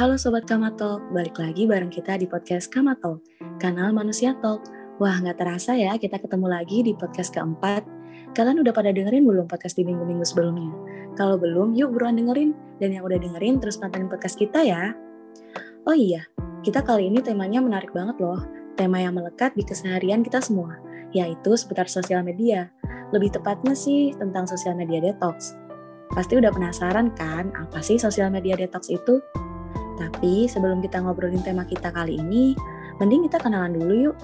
Halo Sobat Kamatalk, balik lagi bareng kita di podcast Kamatalk, kanal Manusia Talk. Wah, nggak terasa ya kita ketemu lagi di podcast keempat. Kalian udah pada dengerin belum podcast di minggu-minggu sebelumnya? Kalau belum, yuk buruan dengerin. Dan yang udah dengerin, terus pantengin podcast kita ya. Oh iya, kita kali ini temanya menarik banget loh. Tema yang melekat di keseharian kita semua, yaitu seputar sosial media. Lebih tepatnya sih tentang sosial media detox. Pasti udah penasaran kan, apa sih sosial media detox itu? Tapi sebelum kita ngobrolin tema kita kali ini, mending kita kenalan dulu yuk.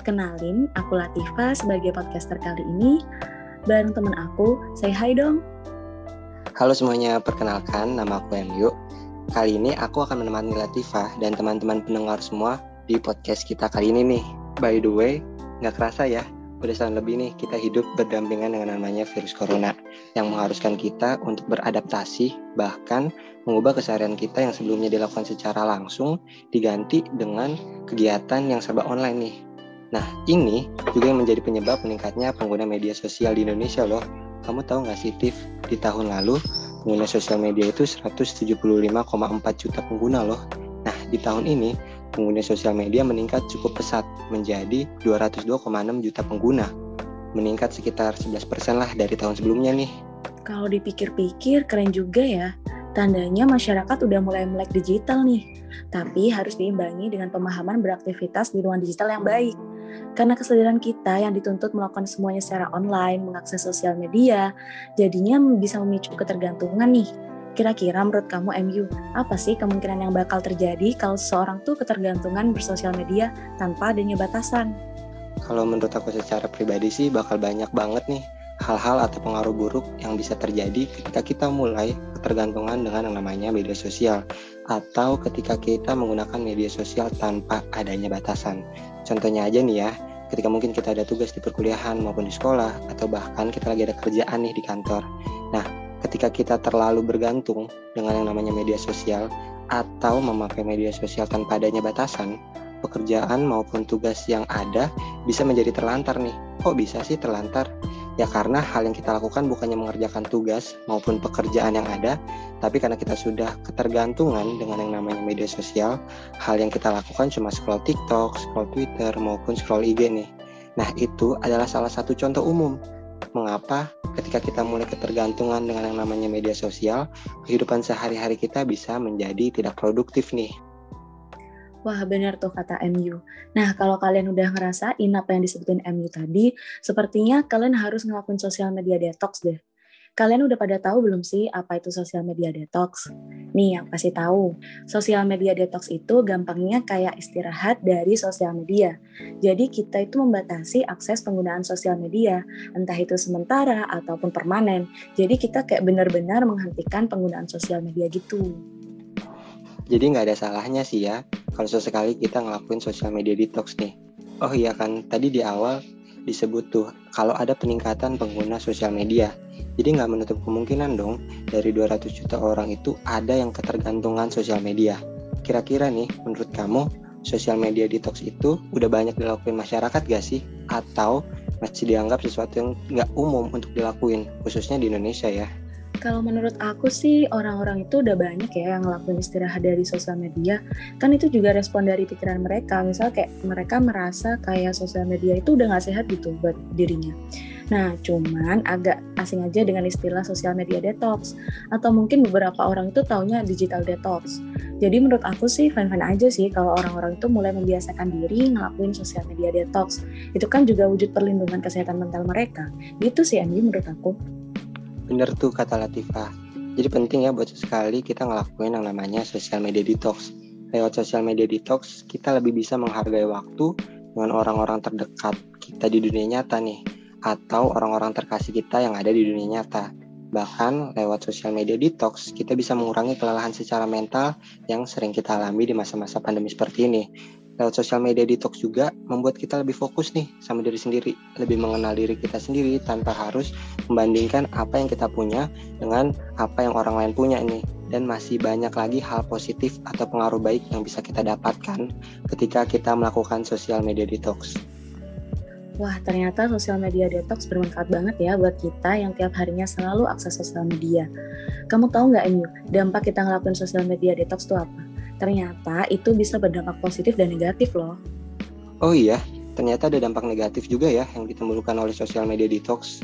Kenalin, aku Latifa sebagai podcaster kali ini. Bareng temen aku, say hi dong. Halo semuanya, perkenalkan nama aku Emyu. Kali ini aku akan menemani Latifa dan teman-teman pendengar semua di podcast kita kali ini nih. By the way, nggak kerasa ya, udah setahun lebih nih kita hidup berdampingan dengan namanya virus corona yang mengharuskan kita untuk beradaptasi bahkan mengubah keseharian kita yang sebelumnya dilakukan secara langsung diganti dengan kegiatan yang serba online nih. Nah ini juga yang menjadi penyebab meningkatnya pengguna media sosial di Indonesia loh. Kamu tahu nggak sih Tiff, di tahun lalu pengguna sosial media itu 175,4 juta pengguna loh. Nah di tahun ini pengguna sosial media meningkat cukup pesat menjadi 202,6 juta pengguna. Meningkat sekitar 11% lah dari tahun sebelumnya nih. Kalau dipikir-pikir keren juga ya. Tandanya masyarakat udah mulai melek digital nih. Tapi harus diimbangi dengan pemahaman beraktivitas di ruang digital yang baik. Karena kesadaran kita yang dituntut melakukan semuanya secara online, mengakses sosial media, jadinya bisa memicu ketergantungan nih Kira-kira menurut kamu MU, apa sih kemungkinan yang bakal terjadi kalau seseorang tuh ketergantungan bersosial media tanpa adanya batasan? Kalau menurut aku secara pribadi sih bakal banyak banget nih hal-hal atau pengaruh buruk yang bisa terjadi ketika kita mulai ketergantungan dengan yang namanya media sosial atau ketika kita menggunakan media sosial tanpa adanya batasan. Contohnya aja nih ya, ketika mungkin kita ada tugas di perkuliahan maupun di sekolah atau bahkan kita lagi ada kerjaan nih di kantor. Nah, ketika kita terlalu bergantung dengan yang namanya media sosial atau memakai media sosial tanpa adanya batasan, pekerjaan maupun tugas yang ada bisa menjadi terlantar nih. Kok bisa sih terlantar? Ya karena hal yang kita lakukan bukannya mengerjakan tugas maupun pekerjaan yang ada, tapi karena kita sudah ketergantungan dengan yang namanya media sosial, hal yang kita lakukan cuma scroll TikTok, scroll Twitter, maupun scroll IG nih. Nah itu adalah salah satu contoh umum mengapa ketika kita mulai ketergantungan dengan yang namanya media sosial, kehidupan sehari-hari kita bisa menjadi tidak produktif nih. Wah benar tuh kata MU. Nah kalau kalian udah ngerasain apa yang disebutin MU tadi, sepertinya kalian harus ngelakuin sosial media detox deh. Kalian udah pada tahu belum sih apa itu sosial media detox? Nih yang pasti tahu, sosial media detox itu gampangnya kayak istirahat dari sosial media. Jadi kita itu membatasi akses penggunaan sosial media, entah itu sementara ataupun permanen. Jadi kita kayak benar-benar menghentikan penggunaan sosial media gitu. Jadi nggak ada salahnya sih ya kalau sesekali kita ngelakuin sosial media detox nih. Oh iya kan, tadi di awal disebut tuh kalau ada peningkatan pengguna sosial media. Jadi nggak menutup kemungkinan dong dari 200 juta orang itu ada yang ketergantungan sosial media. Kira-kira nih menurut kamu sosial media detox itu udah banyak dilakuin masyarakat gak sih? Atau masih dianggap sesuatu yang nggak umum untuk dilakuin khususnya di Indonesia ya? Kalau menurut aku sih orang-orang itu udah banyak ya yang ngelakuin istirahat dari sosial media. Kan itu juga respon dari pikiran mereka. Misal kayak mereka merasa kayak sosial media itu udah gak sehat gitu buat dirinya. Nah, cuman agak asing aja dengan istilah sosial media detox. Atau mungkin beberapa orang itu taunya digital detox. Jadi menurut aku sih fine-fine aja sih kalau orang-orang itu mulai membiasakan diri ngelakuin sosial media detox. Itu kan juga wujud perlindungan kesehatan mental mereka. Gitu sih Andi menurut aku. Bener tuh kata Latifah. Jadi penting ya buat sekali kita ngelakuin yang namanya sosial media detox. Lewat sosial media detox, kita lebih bisa menghargai waktu dengan orang-orang terdekat kita di dunia nyata nih. Atau orang-orang terkasih kita yang ada di dunia nyata. Bahkan lewat sosial media detox, kita bisa mengurangi kelelahan secara mental yang sering kita alami di masa-masa pandemi seperti ini lewat sosial media detox juga membuat kita lebih fokus nih sama diri sendiri, lebih mengenal diri kita sendiri tanpa harus membandingkan apa yang kita punya dengan apa yang orang lain punya ini. Dan masih banyak lagi hal positif atau pengaruh baik yang bisa kita dapatkan ketika kita melakukan sosial media detox. Wah, ternyata sosial media detox bermanfaat banget ya buat kita yang tiap harinya selalu akses sosial media. Kamu tahu nggak, Enyu, dampak kita ngelakuin sosial media detox itu apa? Ternyata itu bisa berdampak positif dan negatif loh. Oh iya, ternyata ada dampak negatif juga ya yang ditimbulkan oleh sosial media detox.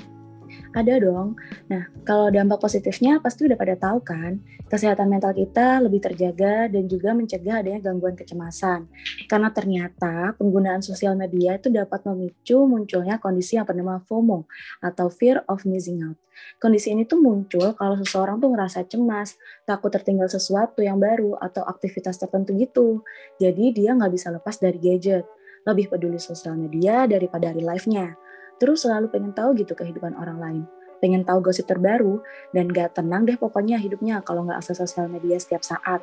Ada dong. Nah, kalau dampak positifnya pasti udah pada tahu kan, kesehatan mental kita lebih terjaga dan juga mencegah adanya gangguan kecemasan. Karena ternyata penggunaan sosial media itu dapat memicu munculnya kondisi yang bernama FOMO atau Fear of Missing Out. Kondisi ini tuh muncul kalau seseorang tuh ngerasa cemas, takut tertinggal sesuatu yang baru atau aktivitas tertentu gitu. Jadi dia nggak bisa lepas dari gadget lebih peduli sosial media daripada real life-nya terus selalu pengen tahu gitu kehidupan orang lain pengen tahu gosip terbaru dan gak tenang deh pokoknya hidupnya kalau nggak akses sosial media setiap saat.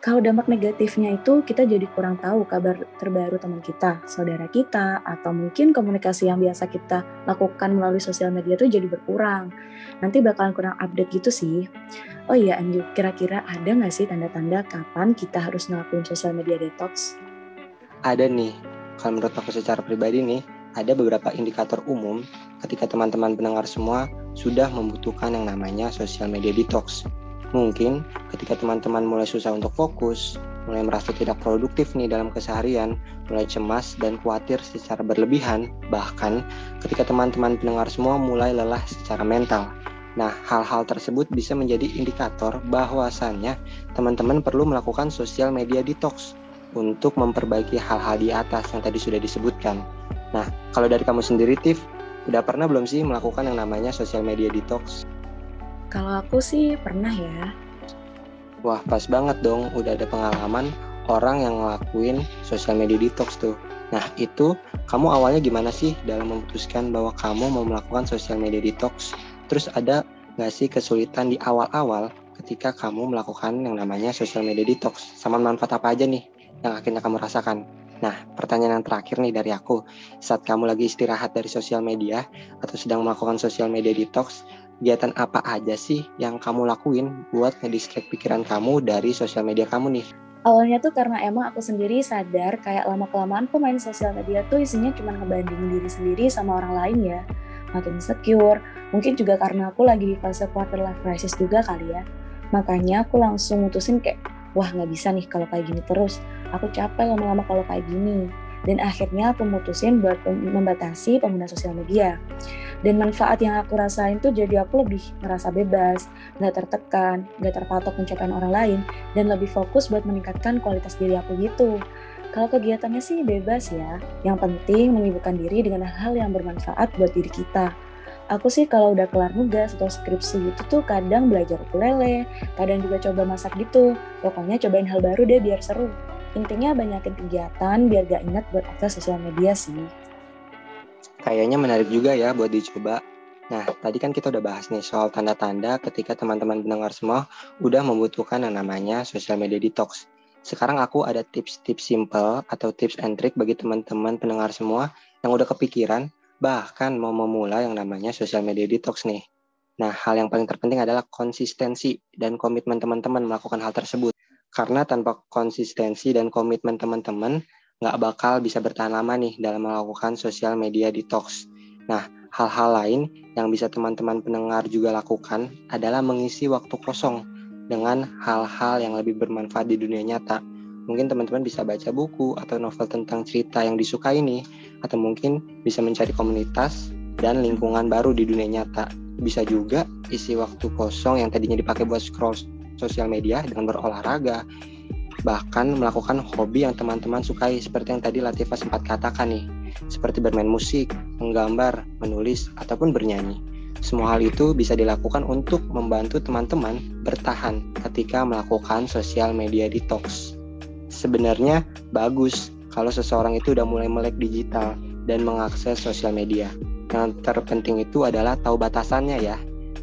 Kalau dampak negatifnya itu kita jadi kurang tahu kabar terbaru teman kita, saudara kita, atau mungkin komunikasi yang biasa kita lakukan melalui sosial media itu jadi berkurang. Nanti bakalan kurang update gitu sih. Oh iya Anju, kira-kira ada nggak sih tanda-tanda kapan kita harus ngelakuin sosial media detox? Ada nih, kalau menurut aku secara pribadi nih, ada beberapa indikator umum ketika teman-teman pendengar semua sudah membutuhkan yang namanya sosial media detox. Mungkin ketika teman-teman mulai susah untuk fokus, mulai merasa tidak produktif nih dalam keseharian, mulai cemas dan khawatir secara berlebihan, bahkan ketika teman-teman pendengar semua mulai lelah secara mental. Nah, hal-hal tersebut bisa menjadi indikator bahwasannya teman-teman perlu melakukan sosial media detox untuk memperbaiki hal-hal di atas yang tadi sudah disebutkan. Nah, kalau dari kamu sendiri, Tiff, udah pernah belum sih melakukan yang namanya sosial media detox? Kalau aku sih pernah ya. Wah, pas banget dong udah ada pengalaman orang yang ngelakuin sosial media detox tuh. Nah, itu kamu awalnya gimana sih dalam memutuskan bahwa kamu mau melakukan sosial media detox? Terus ada nggak sih kesulitan di awal-awal ketika kamu melakukan yang namanya sosial media detox? Sama manfaat apa aja nih yang akhirnya kamu rasakan? Nah, pertanyaan yang terakhir nih dari aku, saat kamu lagi istirahat dari sosial media atau sedang melakukan sosial media detox, kegiatan apa aja sih yang kamu lakuin buat ngedistract pikiran kamu dari sosial media kamu nih? Awalnya tuh karena emang aku sendiri sadar kayak lama-kelamaan aku main sosial media tuh isinya cuma ngebandingin diri sendiri sama orang lain ya. Makin insecure, mungkin juga karena aku lagi di fase quarter life crisis juga kali ya. Makanya aku langsung mutusin kayak, wah nggak bisa nih kalau kayak gini terus aku capek lama-lama kalau kayak gini. Dan akhirnya aku mutusin buat membatasi pengguna sosial media. Dan manfaat yang aku rasain tuh jadi aku lebih merasa bebas nggak tertekan nggak terpatok pencapaian orang lain dan lebih fokus buat meningkatkan kualitas diri aku gitu. Kalau kegiatannya sih bebas ya. Yang penting menyibukkan diri dengan hal yang bermanfaat buat diri kita. Aku sih kalau udah kelar nugas atau skripsi gitu tuh kadang belajar ukulele, kadang juga coba masak gitu. Pokoknya cobain hal baru deh biar seru. Intinya banyakin kegiatan biar gak ingat buat akses sosial media sih. Kayaknya menarik juga ya buat dicoba. Nah, tadi kan kita udah bahas nih soal tanda-tanda ketika teman-teman pendengar semua udah membutuhkan yang namanya sosial media detox. Sekarang aku ada tips-tips simple atau tips and trick bagi teman-teman pendengar semua yang udah kepikiran bahkan mau memulai yang namanya sosial media detox nih. Nah, hal yang paling terpenting adalah konsistensi dan komitmen teman-teman melakukan hal tersebut. Karena tanpa konsistensi dan komitmen teman-teman, nggak bakal bisa bertahan lama nih dalam melakukan sosial media detox. Nah, hal-hal lain yang bisa teman-teman pendengar juga lakukan adalah mengisi waktu kosong dengan hal-hal yang lebih bermanfaat di dunia nyata mungkin teman-teman bisa baca buku atau novel tentang cerita yang disukai nih atau mungkin bisa mencari komunitas dan lingkungan baru di dunia nyata bisa juga isi waktu kosong yang tadinya dipakai buat scroll sosial media dengan berolahraga bahkan melakukan hobi yang teman-teman sukai seperti yang tadi Latifah sempat katakan nih seperti bermain musik, menggambar, menulis ataupun bernyanyi semua hal itu bisa dilakukan untuk membantu teman-teman bertahan ketika melakukan sosial media detox sebenarnya bagus kalau seseorang itu udah mulai melek digital dan mengakses sosial media. Yang terpenting itu adalah tahu batasannya ya.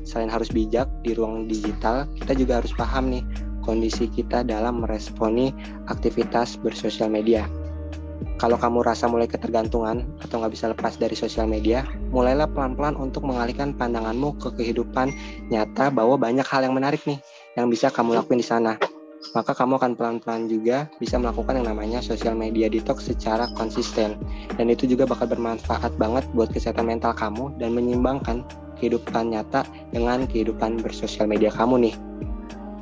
Selain harus bijak di ruang digital, kita juga harus paham nih kondisi kita dalam meresponi aktivitas bersosial media. Kalau kamu rasa mulai ketergantungan atau nggak bisa lepas dari sosial media, mulailah pelan-pelan untuk mengalihkan pandanganmu ke kehidupan nyata bahwa banyak hal yang menarik nih yang bisa kamu lakuin di sana maka kamu akan pelan-pelan juga bisa melakukan yang namanya social media detox secara konsisten. Dan itu juga bakal bermanfaat banget buat kesehatan mental kamu dan menyimbangkan kehidupan nyata dengan kehidupan bersosial media kamu nih.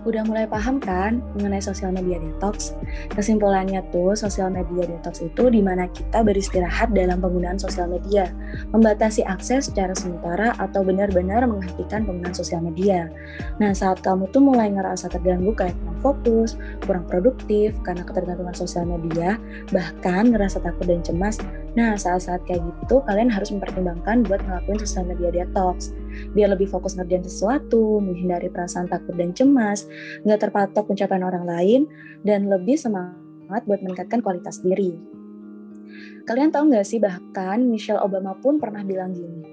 Udah mulai paham kan mengenai sosial media detox? Kesimpulannya tuh, sosial media detox itu di mana kita beristirahat dalam penggunaan sosial media, membatasi akses secara sementara atau benar-benar menghentikan penggunaan sosial media. Nah, saat kamu tuh mulai ngerasa terganggu kayak kurang fokus, kurang produktif karena ketergantungan sosial media, bahkan ngerasa takut dan cemas, nah saat-saat kayak gitu kalian harus mempertimbangkan buat ngelakuin sosial media detox biar lebih fokus ngerjain sesuatu, menghindari perasaan takut dan cemas, nggak terpatok pencapaian orang lain, dan lebih semangat buat meningkatkan kualitas diri. Kalian tahu nggak sih bahkan Michelle Obama pun pernah bilang gini,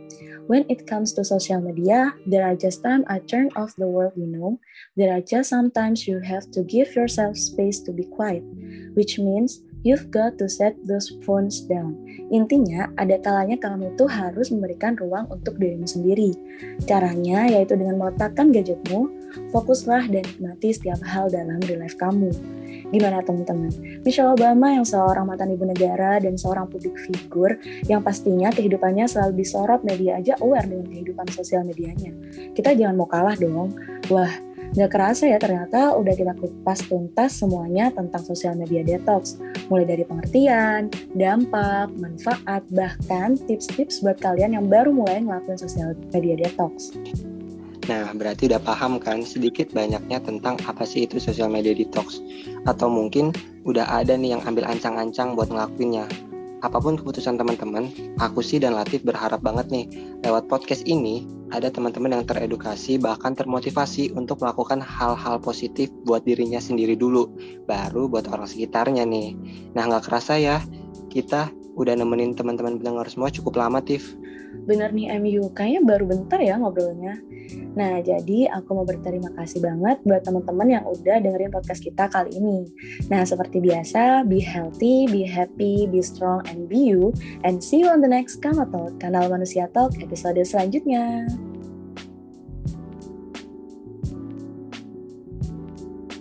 When it comes to social media, there are just time I turn off the world you know. There are just sometimes you have to give yourself space to be quiet, which means You've got to set those phones down. Intinya, ada kalanya kamu tuh harus memberikan ruang untuk dirimu sendiri. Caranya yaitu dengan meletakkan gadgetmu, fokuslah dan nikmati setiap hal dalam real life kamu. Gimana teman-teman? Michelle Obama yang seorang mantan ibu negara dan seorang publik figur yang pastinya kehidupannya selalu disorot media aja aware dengan kehidupan sosial medianya. Kita jangan mau kalah dong. Wah, Gak kerasa ya ternyata udah kita kupas tuntas semuanya tentang sosial media detox. Mulai dari pengertian, dampak, manfaat, bahkan tips-tips buat kalian yang baru mulai ngelakuin sosial media detox. Nah, berarti udah paham kan sedikit banyaknya tentang apa sih itu sosial media detox? Atau mungkin udah ada nih yang ambil ancang-ancang buat ngelakuinnya apa pun keputusan teman-teman, aku sih dan Latif berharap banget nih lewat podcast ini ada teman-teman yang teredukasi bahkan termotivasi untuk melakukan hal-hal positif buat dirinya sendiri dulu, baru buat orang sekitarnya nih. Nah nggak kerasa ya, kita udah nemenin teman-teman pendengar semua cukup lama, Tif. Bener nih MU, kayaknya baru bentar ya ngobrolnya. Nah, jadi aku mau berterima kasih banget buat teman-teman yang udah dengerin podcast kita kali ini. Nah, seperti biasa, be healthy, be happy, be strong, and be you. And see you on the next Kama Talk, kanal Manusia Talk episode selanjutnya.